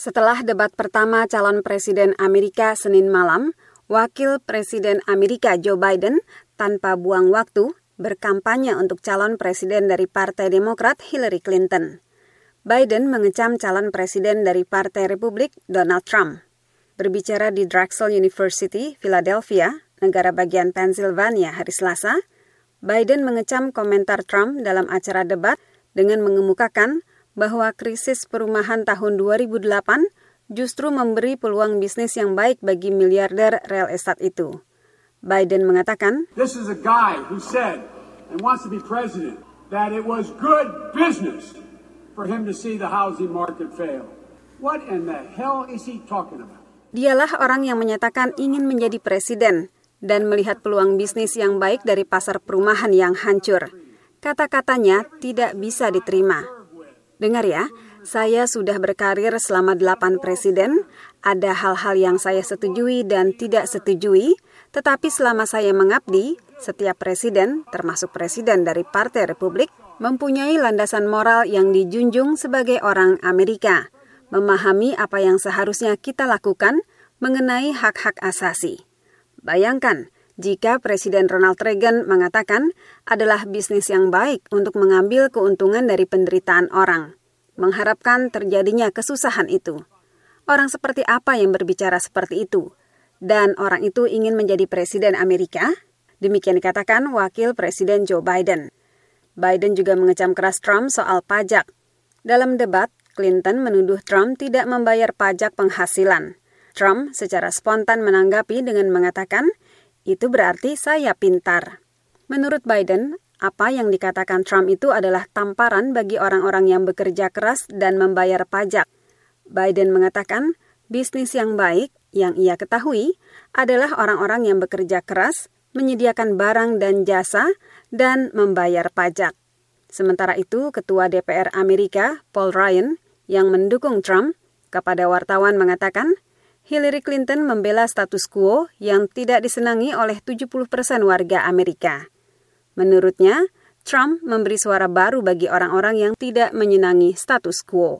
Setelah debat pertama calon presiden Amerika Senin malam, Wakil Presiden Amerika Joe Biden tanpa buang waktu berkampanye untuk calon presiden dari Partai Demokrat Hillary Clinton. Biden mengecam calon presiden dari Partai Republik Donald Trump. Berbicara di Drexel University, Philadelphia, negara bagian Pennsylvania hari Selasa, Biden mengecam komentar Trump dalam acara debat dengan mengemukakan bahwa krisis perumahan tahun 2008 justru memberi peluang bisnis yang baik bagi miliarder real estate itu. Biden mengatakan, This is a guy who said and wants to be president that it was good business for him to see the housing market fail. What in the hell is he talking about? Dialah orang yang menyatakan ingin menjadi presiden dan melihat peluang bisnis yang baik dari pasar perumahan yang hancur. Kata-katanya tidak bisa diterima. Dengar ya, saya sudah berkarir selama delapan presiden, ada hal-hal yang saya setujui dan tidak setujui, tetapi selama saya mengabdi, setiap presiden, termasuk presiden dari Partai Republik, mempunyai landasan moral yang dijunjung sebagai orang Amerika, memahami apa yang seharusnya kita lakukan mengenai hak-hak asasi. Bayangkan, jika Presiden Ronald Reagan mengatakan adalah bisnis yang baik untuk mengambil keuntungan dari penderitaan orang, mengharapkan terjadinya kesusahan itu. Orang seperti apa yang berbicara seperti itu? Dan orang itu ingin menjadi Presiden Amerika? Demikian dikatakan Wakil Presiden Joe Biden. Biden juga mengecam keras Trump soal pajak. Dalam debat, Clinton menuduh Trump tidak membayar pajak penghasilan. Trump secara spontan menanggapi dengan mengatakan, itu berarti saya pintar. Menurut Biden, apa yang dikatakan Trump itu adalah tamparan bagi orang-orang yang bekerja keras dan membayar pajak. Biden mengatakan, bisnis yang baik yang ia ketahui adalah orang-orang yang bekerja keras, menyediakan barang dan jasa, dan membayar pajak. Sementara itu, Ketua DPR Amerika, Paul Ryan, yang mendukung Trump, kepada wartawan mengatakan, Hillary Clinton membela status quo yang tidak disenangi oleh 70 persen warga Amerika. Menurutnya, Trump memberi suara baru bagi orang-orang yang tidak menyenangi status quo.